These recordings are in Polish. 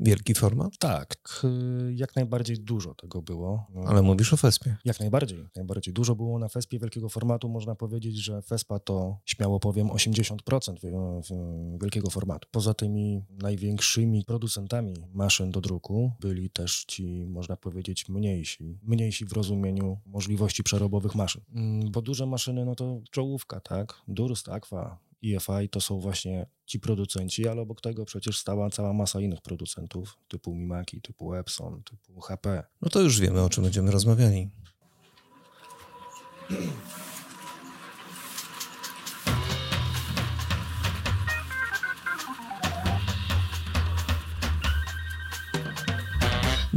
Wielki format? Tak, jak najbardziej dużo tego było. Ale mówisz o Fespie. Jak najbardziej, najbardziej. Dużo było na Fespie wielkiego formatu. Można powiedzieć, że Fespa to, śmiało powiem, 80% wielkiego formatu. Poza tymi największymi producentami maszyn do druku byli też ci, można powiedzieć, mniejsi. Mniejsi w rozumieniu możliwości przerobowych maszyn. Mm, bo duże maszyny, no to czołówka, tak? Durst, Aqua, EFI to są właśnie ci producenci, ale obok tego przecież stała cała masa innych producentów, typu Mimaki, typu Epson, typu HP. No to już wiemy, o czym będziemy rozmawiali.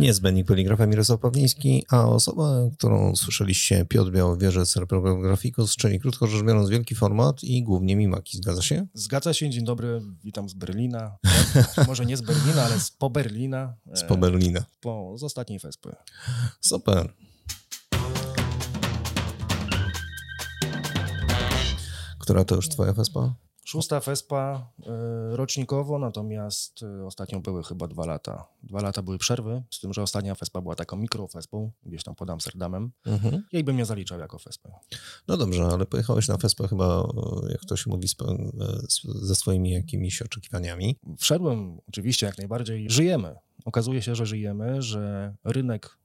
Niezbędnik poligrafa Mirosław Pawliński, a osoba, którą słyszeliście, Piotr Białowieżec, Graficus, czyli krótko rzecz biorąc wielki format i głównie Mimaki. Zgadza się? Zgadza się. Dzień dobry, witam z Berlina. Może nie z Berlina, ale z po Berlina. Z po Berlina. Po, z ostatniej Fespy. Super. Która to już twoja Vespa? Szósta Vespa y, rocznikowo, natomiast y, ostatnio były chyba dwa lata. Dwa lata były przerwy, z tym, że ostatnia Vespa była taką mikrofespą, gdzieś tam pod Amsterdamem. Mhm. Jej bym nie zaliczał jako Vespę. No dobrze, ale pojechałeś na Vespę chyba, jak to się mówi, ze swoimi jakimiś oczekiwaniami. Wszedłem oczywiście jak najbardziej. Żyjemy. Okazuje się, że żyjemy, że rynek E,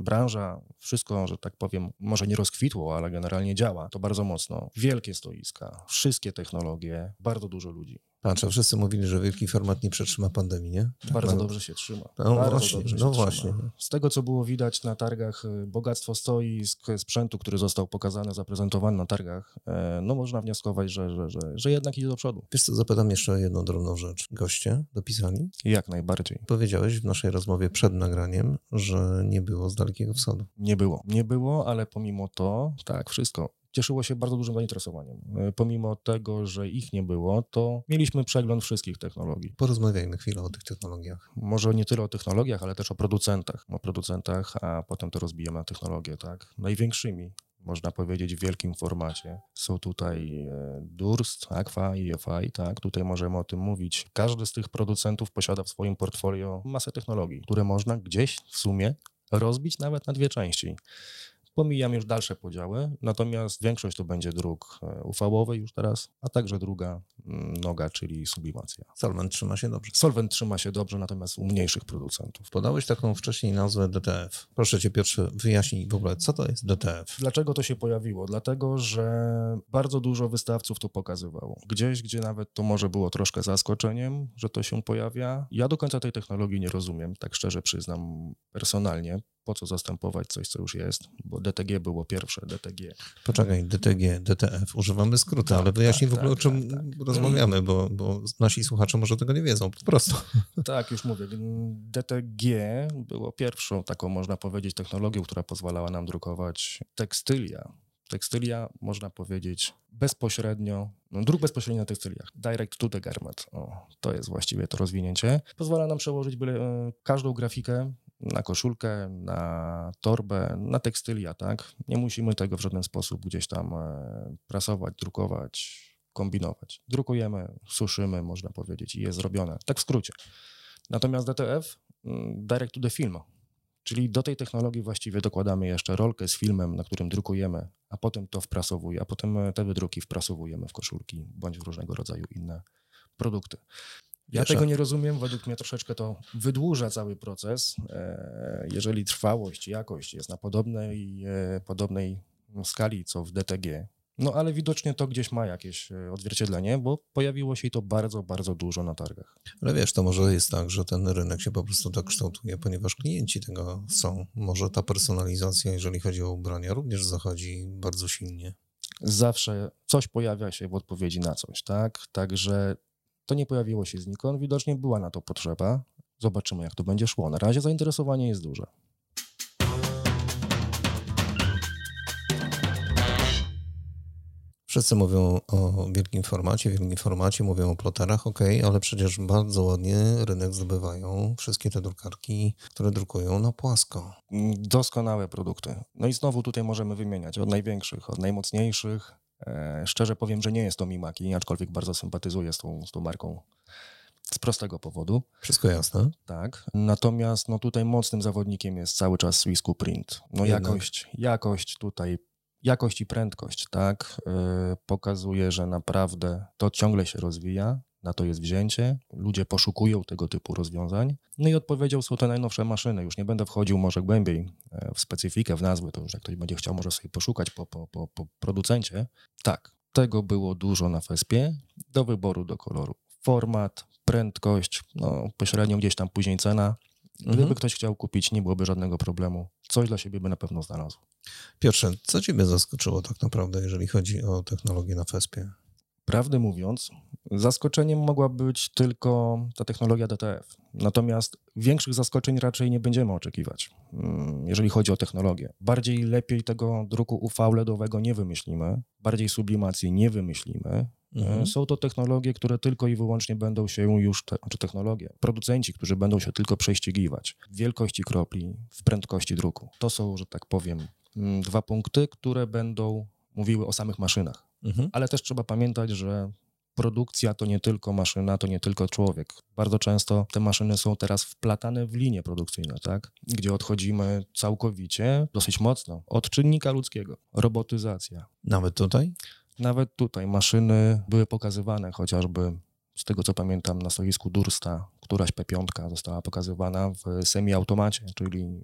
branża, wszystko, że tak powiem, może nie rozkwitło, ale generalnie działa, to bardzo mocno. Wielkie stoiska, wszystkie technologie, bardzo dużo ludzi. Patrz, wszyscy mówili, że wielki format nie przetrzyma pandemii, nie? Tak bardzo no. dobrze się trzyma. No właśnie, no właśnie. Z tego, co było widać na targach, y, bogactwo stoisk, sprzętu, który został pokazany, zaprezentowany na targach, e, no można wnioskować, że, że, że, że jednak idzie do przodu. Wiesz co, zapytam jeszcze jedną drobną rzecz. Goście dopisali? Jak najbardziej. Powiedziałeś w naszej rozmowie przed nagraniem, że nie było z Dalekiego Wschodu. Nie było. Nie było, ale pomimo to, tak, wszystko cieszyło się bardzo dużym zainteresowaniem. E, pomimo tego, że ich nie było, to mieliśmy przegląd wszystkich technologii. Porozmawiajmy chwilę o tych technologiach. Może nie tyle o technologiach, ale też o producentach. O producentach, a potem to rozbijemy na technologię, tak? Największymi można powiedzieć, w wielkim formacie. Są tutaj e, Durst, Aqua, EFI, tak? Tutaj możemy o tym mówić. Każdy z tych producentów posiada w swoim portfolio masę technologii, które można gdzieś w sumie rozbić nawet na dwie części. Pomijam już dalsze podziały, natomiast większość to będzie dróg e, UV-owy już teraz, a także druga noga, czyli sublimacja. Solvent trzyma się dobrze. Solvent trzyma się dobrze, natomiast u mniejszych producentów. Podałeś taką wcześniej nazwę DTF. Proszę cię pierwsze wyjaśnij w ogóle, co to jest DTF? Dlaczego to się pojawiło? Dlatego, że bardzo dużo wystawców to pokazywało. Gdzieś, gdzie nawet to może było troszkę zaskoczeniem, że to się pojawia. Ja do końca tej technologii nie rozumiem, tak szczerze przyznam personalnie po co zastępować coś, co już jest, bo DTG było pierwsze, DTG. Poczekaj, DTG, DTF, używamy skrótu, tak, ale wyjaśnij tak, w ogóle, tak, o czym tak, tak. Rozmawiamy, bo, bo nasi słuchacze może tego nie wiedzą, po prostu. Tak, już mówię. DTG było pierwszą taką, można powiedzieć, technologią, która pozwalała nam drukować tekstylia. Tekstylia, można powiedzieć, bezpośrednio, no, druk bezpośrednio na tekstyliach. Direct to the garment. O, to jest właściwie to rozwinięcie. Pozwala nam przełożyć byle, e, każdą grafikę na koszulkę, na torbę, na tekstylia, tak? Nie musimy tego w żaden sposób gdzieś tam e, prasować, drukować, kombinować. Drukujemy, suszymy, można powiedzieć, i jest zrobione. Tak w skrócie. Natomiast DTF, mm, direct to the film, czyli do tej technologii właściwie dokładamy jeszcze rolkę z filmem, na którym drukujemy, a potem to wprasowujemy, a potem te wydruki wprasowujemy w koszulki bądź w różnego rodzaju inne produkty. Ja tego nie rozumiem. Według mnie troszeczkę to wydłuża cały proces. E, jeżeli trwałość, jakość jest na podobnej, e, podobnej skali co w DTG, no ale widocznie to gdzieś ma jakieś e, odzwierciedlenie, bo pojawiło się to bardzo, bardzo dużo na targach. Ale wiesz, to może jest tak, że ten rynek się po prostu tak kształtuje, ponieważ klienci tego są. Może ta personalizacja, jeżeli chodzi o ubrania, również zachodzi bardzo silnie. Zawsze coś pojawia się w odpowiedzi na coś, tak? Także to nie pojawiło się znikąd, widocznie była na to potrzeba. Zobaczymy, jak to będzie szło. Na razie zainteresowanie jest duże. Wszyscy mówią o wielkim formacie, wielkim formacie, mówią o ploterach, ok, ale przecież bardzo ładnie rynek zdobywają wszystkie te drukarki, które drukują na płasko. Doskonałe produkty. No i znowu tutaj możemy wymieniać od największych, od najmocniejszych, E, szczerze powiem, że nie jest to Mimaki, aczkolwiek bardzo sympatyzuję z tą, z tą marką. z prostego powodu. Wszystko jasne. Tak. Natomiast no, tutaj mocnym zawodnikiem jest cały czas Swissku Print. No Jednak. jakość, jakość tutaj, jakość i prędkość, tak, yy, pokazuje, że naprawdę to ciągle się rozwija. Na to jest wzięcie, ludzie poszukują tego typu rozwiązań. No i odpowiedzią są te najnowsze maszyny. Już nie będę wchodził może głębiej e, w specyfikę, w nazwy, to już jak ktoś będzie chciał, może sobie poszukać po, po, po, po producencie. Tak, tego było dużo na Fespie, do wyboru, do koloru. Format, prędkość, no pośrednio gdzieś tam później cena. Gdyby Mhm. ktoś chciał kupić, nie byłoby żadnego problemu. Coś dla siebie by na pewno znalazł. Piotrze, co ciebie zaskoczyło tak naprawdę, jeżeli chodzi o technologię na Fespie? Prawdę mówiąc, zaskoczeniem mogła być tylko ta technologia DTF. Natomiast większych zaskoczeń raczej nie będziemy oczekiwać, mm, jeżeli chodzi o technologię. Bardziej lepiej tego druku UV LEDowego nie wymyślimy, bardziej sublimacji nie wymyślimy. Mhm. Są to technologie, które tylko i wyłącznie będą się już, te, czy technologie, producenci, którzy będą się tylko prześcigiwać w wielkości kropli, w prędkości druku. To są, że tak powiem, mm, dwa punkty, które będą mówiły o samych maszynach. Mhm. Ale też trzeba pamiętać, że produkcja to nie tylko maszyna, to nie tylko człowiek. Bardzo często te maszyny są teraz wplatane w linie produkcyjne, tak? gdzie odchodzimy całkowicie, dosyć mocno od czynnika ludzkiego. Robotyzacja. Nawet tutaj? Nawet tutaj maszyny były pokazywane, chociażby z tego co pamiętam na stoisku Dursta, któraś P5 została pokazywana w semi-automacie, czyli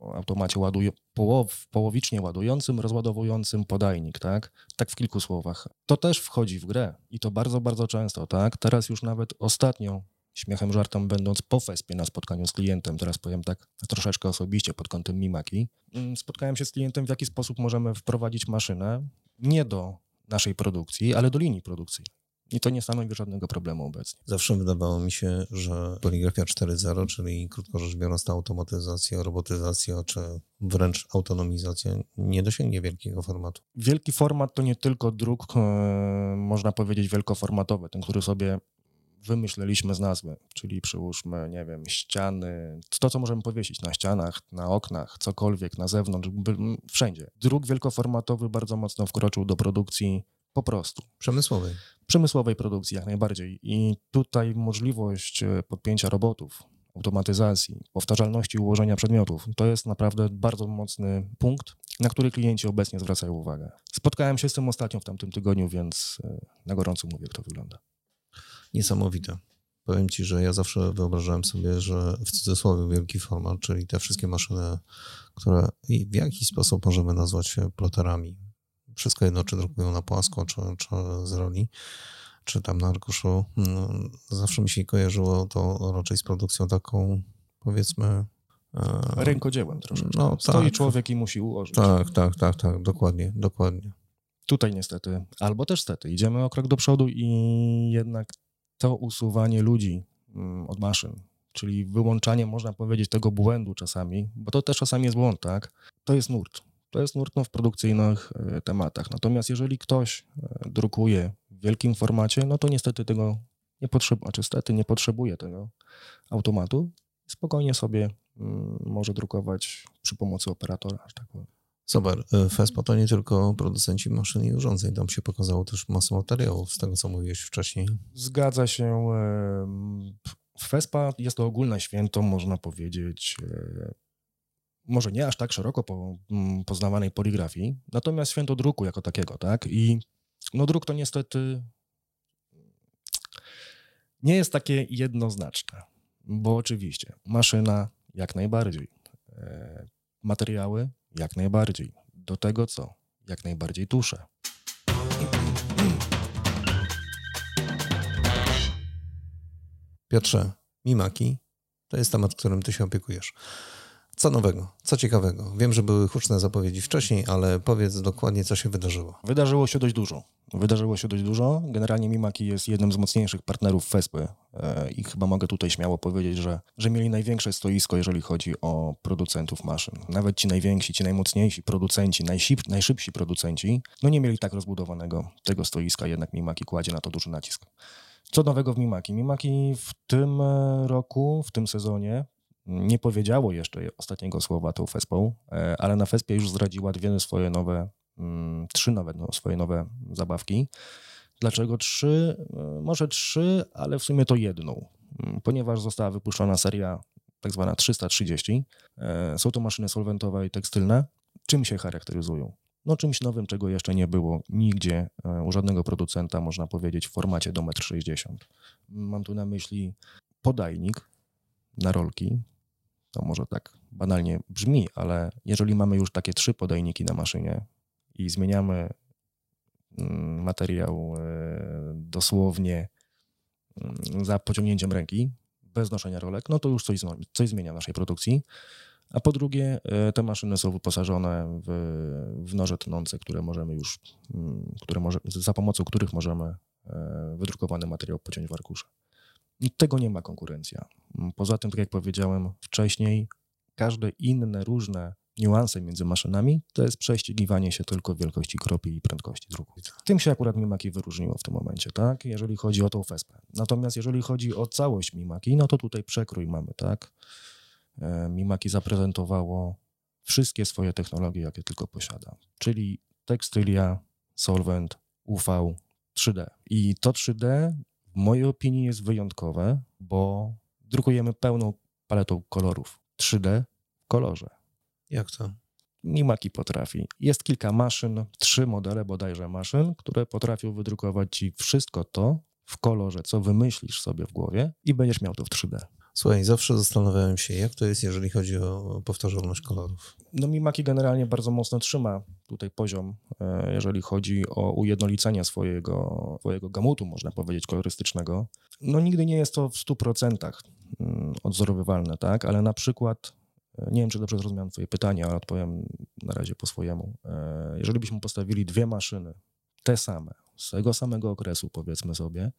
automacie ładuj- połow, połowicznie ładującym, rozładowującym podajnik, tak? Tak w kilku słowach. To też wchodzi w grę i to bardzo, bardzo często, tak? Teraz już nawet ostatnio, śmiechem, żartem będąc po Fespie na spotkaniu z klientem, teraz powiem tak troszeczkę osobiście pod kątem Mimaki, mm, spotkałem się z klientem, w jaki sposób możemy wprowadzić maszynę nie do naszej produkcji, ale do linii produkcyjnej. I to nie stanowi żadnego problemu obecnie. Zawsze wydawało mi się, że poligrafia 4.0, czyli krótko rzecz biorąc ta automatyzacja, robotyzacja czy wręcz autonomizacja nie dosięgnie wielkiego formatu. Wielki format to nie tylko druk, e, można powiedzieć, wielkoformatowy, ten, który sobie wymyśleliśmy z nazwy, czyli przyłóżmy, nie wiem, ściany, to, co możemy powiesić na ścianach, na oknach, cokolwiek, na zewnątrz, wszędzie. Druk wielkoformatowy bardzo mocno wkroczył do produkcji po prostu. Przemysłowej. Przemysłowej produkcji jak najbardziej. I tutaj możliwość e, podpięcia robotów, automatyzacji, powtarzalności ułożenia przedmiotów, to jest naprawdę bardzo mocny punkt, na który klienci obecnie zwracają uwagę. Spotkałem się z tym ostatnio w tamtym tygodniu, więc e, na gorąco mówię, jak to wygląda. Niesamowite. Powiem ci, że ja zawsze wyobrażałem sobie, że w cudzysłowie wielki format, czyli te wszystkie maszyny, które w jakiś sposób możemy nazwać się ploterami. Wszystko jedno, czy drukują na płasko, czy, czy z roli, czy tam na arkuszu. No, zawsze mi się kojarzyło to raczej z produkcją taką, powiedzmy... e, Rękodziełem troszeczkę. No, Stoi tak. człowiek i musi ułożyć. Tak, tak, tak, tak, dokładnie, dokładnie. Tutaj niestety, albo też stety, idziemy o krok do przodu i jednak to usuwanie ludzi mm, od maszyn, czyli wyłączanie, można powiedzieć, tego błędu czasami, bo to też czasami jest błąd, tak? To jest nurt. To jest nurt no, w produkcyjnych e, tematach. Natomiast jeżeli ktoś e, drukuje w wielkim formacie, no to niestety tego nie potrzebuje, znaczy stety nie potrzebuje tego automatu. Spokojnie sobie mm, może drukować przy pomocy operatora, że tak powiem. Super. E, FESPA to nie tylko producenci maszyn i urządzeń. Tam się pokazało też masę materiałów, z tego co mówiłeś wcześniej. Zgadza się. em, Fespa jest to ogólne święto, można powiedzieć, e, może nie aż tak szeroko po, poznawanej poligrafii, natomiast święto druku jako takiego, tak? I no druk to niestety nie jest takie jednoznaczne, bo oczywiście maszyna jak najbardziej, e, materiały jak najbardziej, do tego co? Jak najbardziej tusze. Piotrze, Mimaki to jest temat, którym ty się opiekujesz. Co nowego, co ciekawego? Wiem, że były huczne zapowiedzi wcześniej, ale powiedz dokładnie, co się wydarzyło. Wydarzyło się dość dużo. Wydarzyło się dość dużo. Generalnie Mimaki jest jednym z mocniejszych partnerów FESPy i chyba mogę tutaj śmiało powiedzieć, że, że mieli największe stoisko, jeżeli chodzi o producentów maszyn. Nawet ci najwięksi, ci najmocniejsi producenci, najszyb, najszybsi producenci, no nie mieli tak rozbudowanego tego stoiska, jednak Mimaki kładzie na to duży nacisk. Co nowego w Mimaki? Mimaki w tym e, roku, w tym sezonie nie powiedziało jeszcze ostatniego słowa tą Fespą, e, ale na Fespie już zdradziła dwie swoje nowe, mm, trzy nowe no, swoje nowe zabawki. Dlaczego trzy? E, Może trzy, ale w sumie to jedną. mm, ponieważ została wypuszczona seria tak zwana 330. E, są to maszyny solwentowe i tekstylne. Czym się charakteryzują? No czymś nowym, czego jeszcze nie było nigdzie e, u żadnego producenta, można powiedzieć, w formacie do 1,60 m. Mam tu na myśli podajnik na rolki. To może tak banalnie brzmi, ale jeżeli mamy już takie trzy podajniki na maszynie i zmieniamy materiał e, dosłownie mm, za pociągnięciem ręki, bez noszenia rolek, no to już coś, coś zmienia w naszej produkcji. A po drugie, e, te maszyny są wyposażone w, w noże tnące, które możemy już, mm, które może, za pomocą których możemy e, wydrukowany materiał pociąć w arkusze. Tego nie ma konkurencja. Mm, poza tym, tak jak powiedziałem wcześniej, każde inne różne niuanse między maszynami to jest prześcigiwanie się tylko wielkości kropli i prędkości druku. Tym się akurat Mimaki wyróżniło w tym momencie, tak? Jeżeli chodzi o tą fespę. Natomiast jeżeli chodzi o całość Mimaki, no to tutaj przekrój mamy, tak? E, Mimaki zaprezentowało wszystkie swoje technologie, jakie tylko posiada, czyli tekstylia, solvent, UV, 3D. I to 3D w mojej opinii jest wyjątkowe, bo drukujemy pełną paletą kolorów. 3D w kolorze. Jak to? Mimaki potrafi. Jest kilka maszyn, trzy modele bodajże maszyn, które potrafią wydrukować ci wszystko to w kolorze, co wymyślisz sobie w głowie i będziesz miał to w 3D. Słuchaj, zawsze zastanawiałem się, jak to jest, jeżeli chodzi o powtarzalność kolorów. No Mimaki generalnie bardzo mocno trzyma tutaj poziom, e, jeżeli chodzi o ujednolicenie swojego, swojego gamutu, można powiedzieć, kolorystycznego. No nigdy nie jest to w 100% mm, odzorowywalne, tak? Ale na przykład, nie wiem, czy dobrze zrozumiałem twoje pytanie, ale odpowiem na razie po swojemu. E, jeżeli byśmy postawili dwie maszyny, te same, z tego samego okresu, powiedzmy sobie,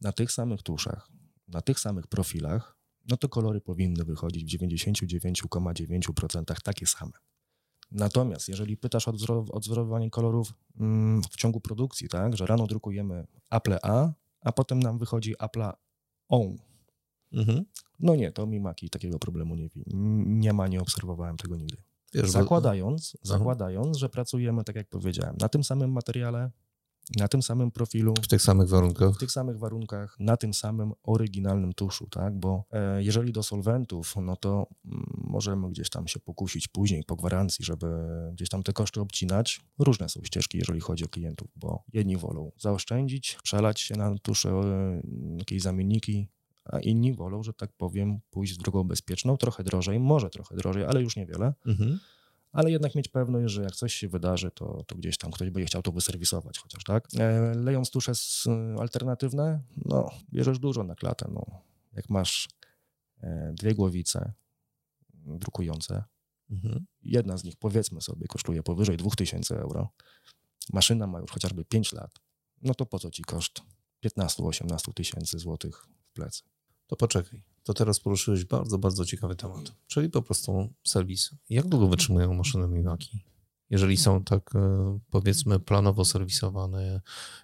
na tych samych tuszach, na tych samych profilach, no to kolory powinny wychodzić w 99,9% takie same. Natomiast jeżeli pytasz o odzorowanie kolorów mm, w ciągu produkcji, tak, że rano drukujemy Apple A, a potem nam wychodzi Apple On. Mhm. No nie, to Mimaki takiego problemu nie, nie ma, nie obserwowałem tego nigdy. Wiesz, zakładając, bo... zakładając, że pracujemy, tak jak powiedziałem, na tym samym materiale, na tym samym profilu. W tych samych warunkach. W tych samych warunkach, na tym samym oryginalnym tuszu, tak? Bo e, jeżeli do solwentów, no to mm, możemy gdzieś tam się pokusić później po gwarancji, żeby gdzieś tam te koszty obcinać. Różne są ścieżki, jeżeli chodzi o klientów, bo jedni wolą zaoszczędzić, przelać się na tusze, e, jakieś zamienniki, a inni wolą, że tak powiem, pójść drogą bezpieczną, trochę drożej, może trochę drożej, ale już niewiele. Mhm ale jednak mieć pewność, że jak coś się wydarzy, to, to gdzieś tam ktoś będzie chciał to wyserwisować chociaż, tak? E, lejąc tusze alternatywne, no, bierzesz dużo na klatę, no. Jak masz e, dwie głowice drukujące, mhm. jedna z nich, powiedzmy sobie, kosztuje powyżej 2000 euro, maszyna ma już chociażby 5 lat, no to po co ci koszt 15-18 tysięcy złotych w plecy? To poczekaj to teraz poruszyłeś bardzo, bardzo ciekawy temat, czyli po prostu serwis. Jak długo wytrzymują maszyny Miwaki? Jeżeli są tak, e, powiedzmy, planowo serwisowane,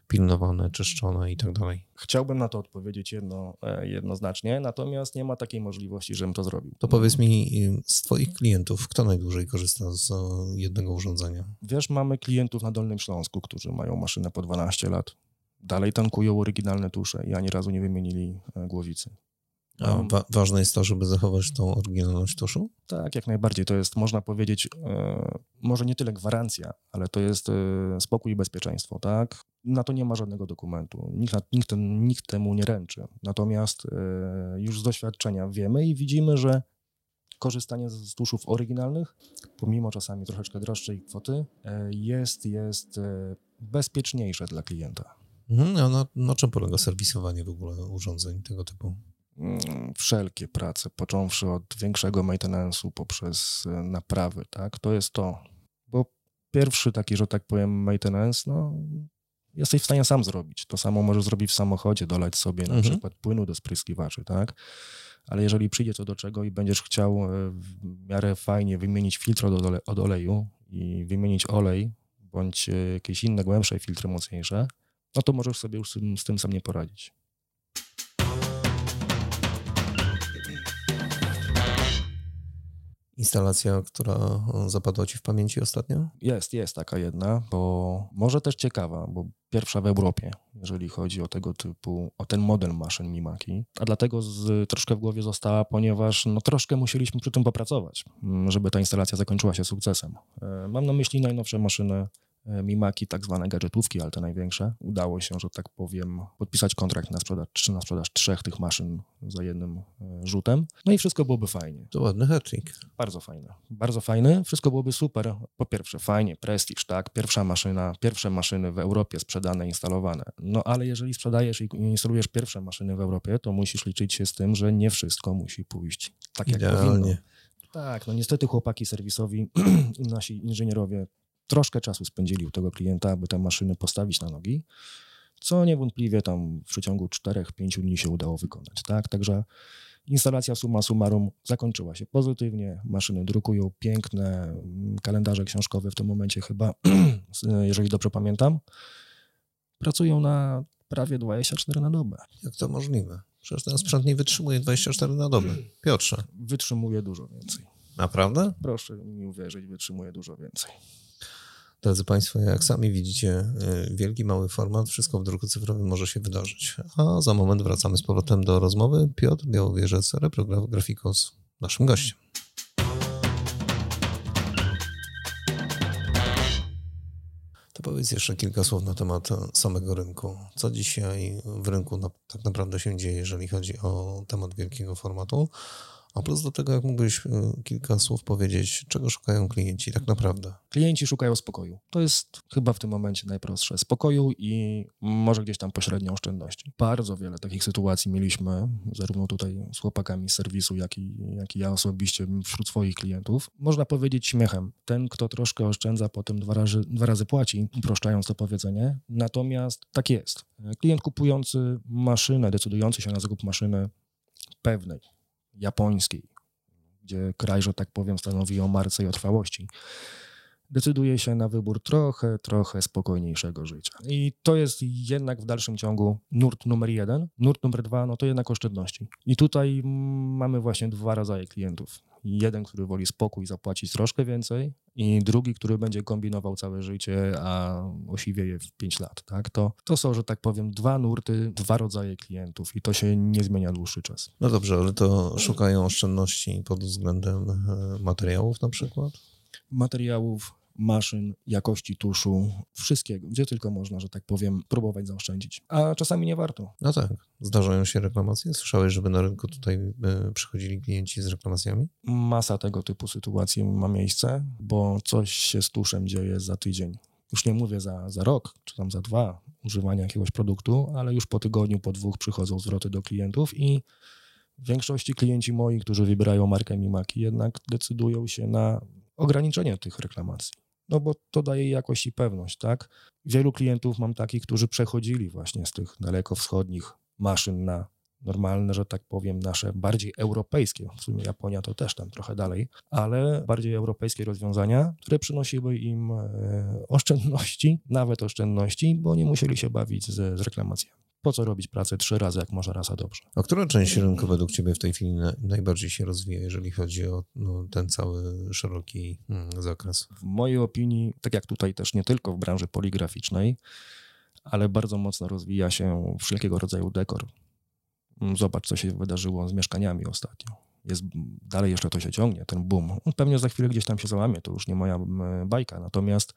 pilnowane, czyszczone i tak dalej. Chciałbym na to odpowiedzieć jedno, e, jednoznacznie, natomiast nie ma takiej możliwości, żebym to zrobił. To powiedz mi, z Twoich klientów, kto najdłużej korzysta z e, jednego urządzenia? Wiesz, mamy klientów na Dolnym Śląsku, którzy mają maszynę po 12 lat. Dalej tankują oryginalne tusze i ani razu nie wymienili głowicy. A wa ważne jest to, żeby zachować tą oryginalność tuszu? Tak, jak najbardziej. To jest, można powiedzieć, e, może nie tyle gwarancja, ale to jest e, spokój i bezpieczeństwo, tak? Na to nie ma żadnego dokumentu. Nikt, nikt, nikt temu nie ręczy. Natomiast e, już z doświadczenia wiemy i widzimy, że korzystanie z tuszów oryginalnych, pomimo czasami troszeczkę droższej kwoty, e, jest, jest e, bezpieczniejsze dla klienta. Mhm, a na, na czym polega serwisowanie w ogóle urządzeń tego typu? Mm, wszelkie prace, począwszy od większego maintenance'u poprzez e, naprawy, tak, to jest to. Bo pierwszy taki, że tak powiem, maintenance, no, jesteś w stanie sam zrobić. To samo możesz zrobić w samochodzie, dolać sobie na mhm. przykład płynu do spryskiwaczy, tak? Ale jeżeli przyjdzie to do czego i będziesz chciał e, w miarę fajnie wymienić filtr od, ole od oleju i wymienić olej, bądź e, jakieś inne głębsze filtry mocniejsze, no to możesz sobie już z tym, z tym sam nie poradzić. Instalacja, która zapadła Ci w pamięci ostatnio? Jest, jest taka jedna, bo może też ciekawa, bo pierwsza w Europie, jeżeli chodzi o tego typu, o ten model maszyn Mimaki, a dlatego z, troszkę w głowie została, ponieważ no, troszkę musieliśmy przy tym popracować, żeby ta instalacja zakończyła się sukcesem. E, mam na myśli najnowsze maszyny Mimaki, tak zwane gadżetówki, ale te największe. Udało się, że tak powiem, podpisać kontrakt na sprzedaż, na sprzedaż trzech tych maszyn za jednym e, rzutem. No i wszystko byłoby fajnie. To ładny hatchik. Bardzo fajne. Bardzo fajny. Wszystko byłoby super. Po pierwsze, fajnie, prestiż, tak? Pierwsza maszyna, pierwsze maszyny w Europie sprzedane, instalowane. No ale jeżeli sprzedajesz i instalujesz pierwsze maszyny w Europie, to musisz liczyć się z tym, że nie wszystko musi pójść tak, jak Idealnie. powinno. Tak, no niestety chłopaki serwisowi i nasi inżynierowie troszkę czasu spędzili u tego klienta, aby te maszyny postawić na nogi, co niewątpliwie tam w przeciągu 4-5 dni się udało wykonać. Tak? Także instalacja summa summarum zakończyła się pozytywnie. Maszyny drukują piękne kalendarze książkowe w tym momencie chyba, jeżeli dobrze pamiętam, pracują na prawie 24 na dobę. Jak to możliwe? Przecież ten sprzęt nie wytrzymuje 24 na dobę. Piotrze. Wytrzymuje dużo więcej. Naprawdę? Proszę mi uwierzyć, wytrzymuje dużo więcej. Drodzy Państwo, jak sami widzicie, y, wielki, mały format, wszystko w druku cyfrowym może się wydarzyć. A za moment wracamy z powrotem do rozmowy. Piotr Białowieżec, reprograf Graficos, naszym gościem. To powiedz jeszcze kilka słów na temat samego rynku. Co dzisiaj w rynku tak naprawdę się dzieje, jeżeli chodzi o temat wielkiego formatu? A plus do tego, jak mógłbyś e, kilka słów powiedzieć, czego szukają klienci tak naprawdę? Klienci szukają spokoju. To jest chyba w tym momencie najprostsze. Spokoju i może gdzieś tam pośrednio oszczędności. Bardzo wiele takich sytuacji mieliśmy, zarówno tutaj z chłopakami z serwisu, jak i, jak i ja osobiście wśród swoich klientów. Można powiedzieć śmiechem. Ten, kto troszkę oszczędza, potem dwa razy, dwa razy płaci, uproszczając to powiedzenie. Natomiast tak jest. Klient kupujący maszynę, decydujący się na zakup maszyny pewnej, japońskiej, gdzie kraj, że tak powiem, stanowi o marce i o trwałości, decyduje się na wybór trochę, trochę spokojniejszego życia. I to jest jednak w dalszym ciągu nurt numer jeden. Nurt numer dwa, no to jednak oszczędności. I tutaj mamy właśnie dwa rodzaje klientów. Jeden, który woli spokój, zapłacić troszkę więcej i drugi, który będzie kombinował całe życie, a osiwieje w 5 lat. Tak? To, to są, że tak powiem, dwa nurty, dwa rodzaje klientów i to się nie zmienia dłuższy czas. No dobrze, ale to szukają oszczędności pod względem e, materiałów na przykład? Materiałów, maszyn, jakości tuszu, wszystkiego, gdzie tylko można, że tak powiem, próbować zaoszczędzić. A czasami nie warto. No tak, zdarzają się reklamacje. Słyszałeś, żeby na rynku tutaj e, przychodzili klienci z reklamacjami? Masa tego typu sytuacji ma miejsce, bo coś się z tuszem dzieje za tydzień. Już nie mówię za, za rok, czy tam za dwa używania jakiegoś produktu, ale już po tygodniu, po dwóch przychodzą zwroty do klientów i w większości klienci moi, którzy wybierają markę Mimaki, jednak decydują się na ograniczenie tych reklamacji no bo to daje jakość i pewność, tak? Wielu klientów mam takich, którzy przechodzili właśnie z tych dalekowschodnich maszyn na normalne, że tak powiem, nasze bardziej europejskie, w sumie Japonia to też tam trochę dalej, ale bardziej europejskie rozwiązania, które przynosiły im e, oszczędności, nawet oszczędności, bo nie musieli się bawić z, z reklamacjami po co robić pracę trzy razy, jak może raz, a dobrze. A która część rynku według Ciebie w tej chwili najbardziej się rozwija, jeżeli chodzi o no, ten cały szeroki hmm, zakres? W mojej opinii, tak jak tutaj też nie tylko w branży poligraficznej, ale bardzo mocno rozwija się wszelkiego rodzaju dekor. Mm, zobacz, co się wydarzyło z mieszkaniami ostatnio. Jest, dalej jeszcze to się ciągnie, ten boom. Pewnie za chwilę gdzieś tam się załamie, to już nie moja bajka. Natomiast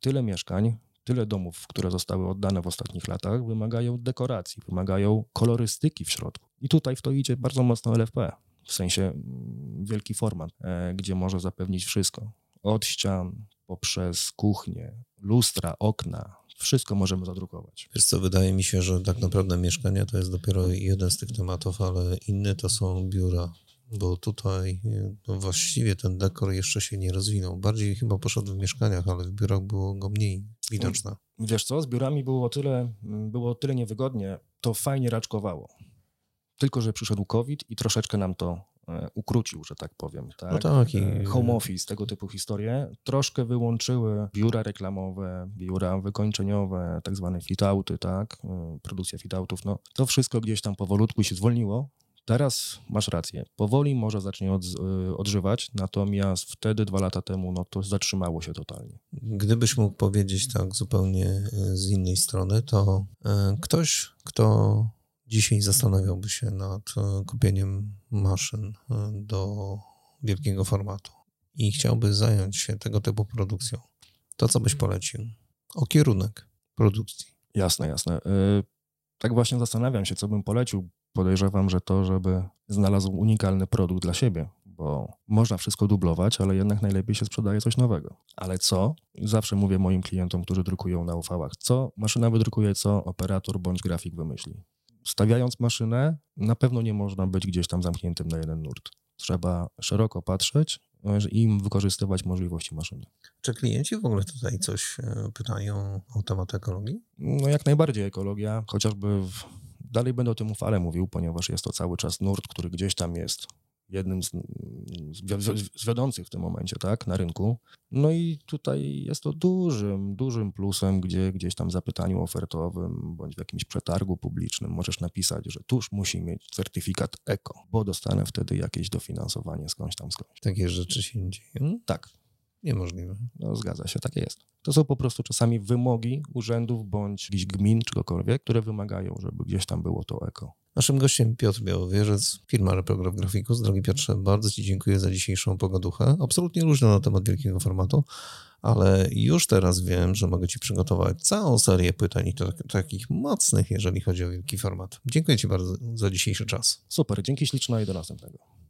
tyle mieszkań, tyle domów, które zostały oddane w ostatnich latach, wymagają dekoracji, wymagają kolorystyki w środku. I tutaj w to idzie bardzo mocno LFP, w sensie mm, wielki format, e, gdzie może zapewnić wszystko. Od ścian, poprzez kuchnię, lustra, okna, wszystko możemy zadrukować. Wiesz co, wydaje mi się, że tak naprawdę mieszkania to jest dopiero jeden z tych tematów, ale inny to są biura bo tutaj no właściwie ten dekor jeszcze się nie rozwinął. Bardziej chyba poszedł w mieszkaniach, ale w biurach było go mniej widoczne. Wiesz co, z biurami było tyle, było tyle niewygodnie, to fajnie raczkowało. Tylko, że przyszedł COVID i troszeczkę nam to e, ukrócił, że tak powiem. Tak? No tak i... E, home office, tego typu historie, troszkę wyłączyły biura reklamowe, biura wykończeniowe, tak zwane fit-outy, tak? E, produkcja fit-outów. No, to wszystko gdzieś tam powolutku się zwolniło, Teraz masz rację. Powoli może zacznie od, y, odżywać, natomiast wtedy, dwa lata temu, no to zatrzymało się totalnie. Gdybyś mógł powiedzieć tak zupełnie y, z innej strony, to y, ktoś, kto dzisiaj zastanawiałby się nad kupieniem maszyn do wielkiego formatu i chciałby zająć się tego typu produkcją, to co byś polecił? O kierunek produkcji. Jasne, jasne. Tak właśnie zastanawiam się, co bym polecił podejrzewam, że to, żeby znalazł unikalny produkt dla siebie, bo można wszystko dublować, ale jednak najlepiej się sprzedaje coś nowego. Ale co? Zawsze mówię moim klientom, którzy drukują na ufałach, co maszyna wydrukuje, co operator bądź grafik wymyśli. Stawiając maszynę, na pewno nie można być gdzieś tam zamkniętym na jeden nurt. Trzeba szeroko patrzeć i im wykorzystywać możliwości maszyny. Czy klienci w ogóle tutaj coś e, pytają o temat ekologii? No jak najbardziej ekologia, chociażby w Dalej będę o tym ufale mówił, ponieważ jest to cały czas nurt, który gdzieś tam jest jednym z, z, wiodących w tym momencie, tak, na rynku. No i tutaj jest to dużym, dużym plusem, gdzie gdzieś tam w zapytaniu ofertowym bądź w jakimś przetargu publicznym możesz napisać, że tuż musi mieć certyfikat eko, bo dostanę wtedy jakieś dofinansowanie skądś tam skądś. Takie rzeczy się dzieją? Tak. Niemożliwe. No, zgadza się, takie jest. To są po prostu czasami wymogi urzędów bądź jakichś gmin, czegokolwiek, które wymagają, żeby gdzieś tam było to eko. Naszym gościem Piotr Białowieżec, firma Reprograf Grafikus. Drogi Piotrze, bardzo Ci dziękuję za dzisiejszą pogaduchę. Absolutnie luźno na temat wielkiego formatu, ale już teraz wiem, że mogę Ci przygotować całą serię pytań, i to tak, takich mocnych, jeżeli chodzi o wielki format. Dziękuję Ci bardzo za dzisiejszy czas. Super, dzięki śliczne i do następnego.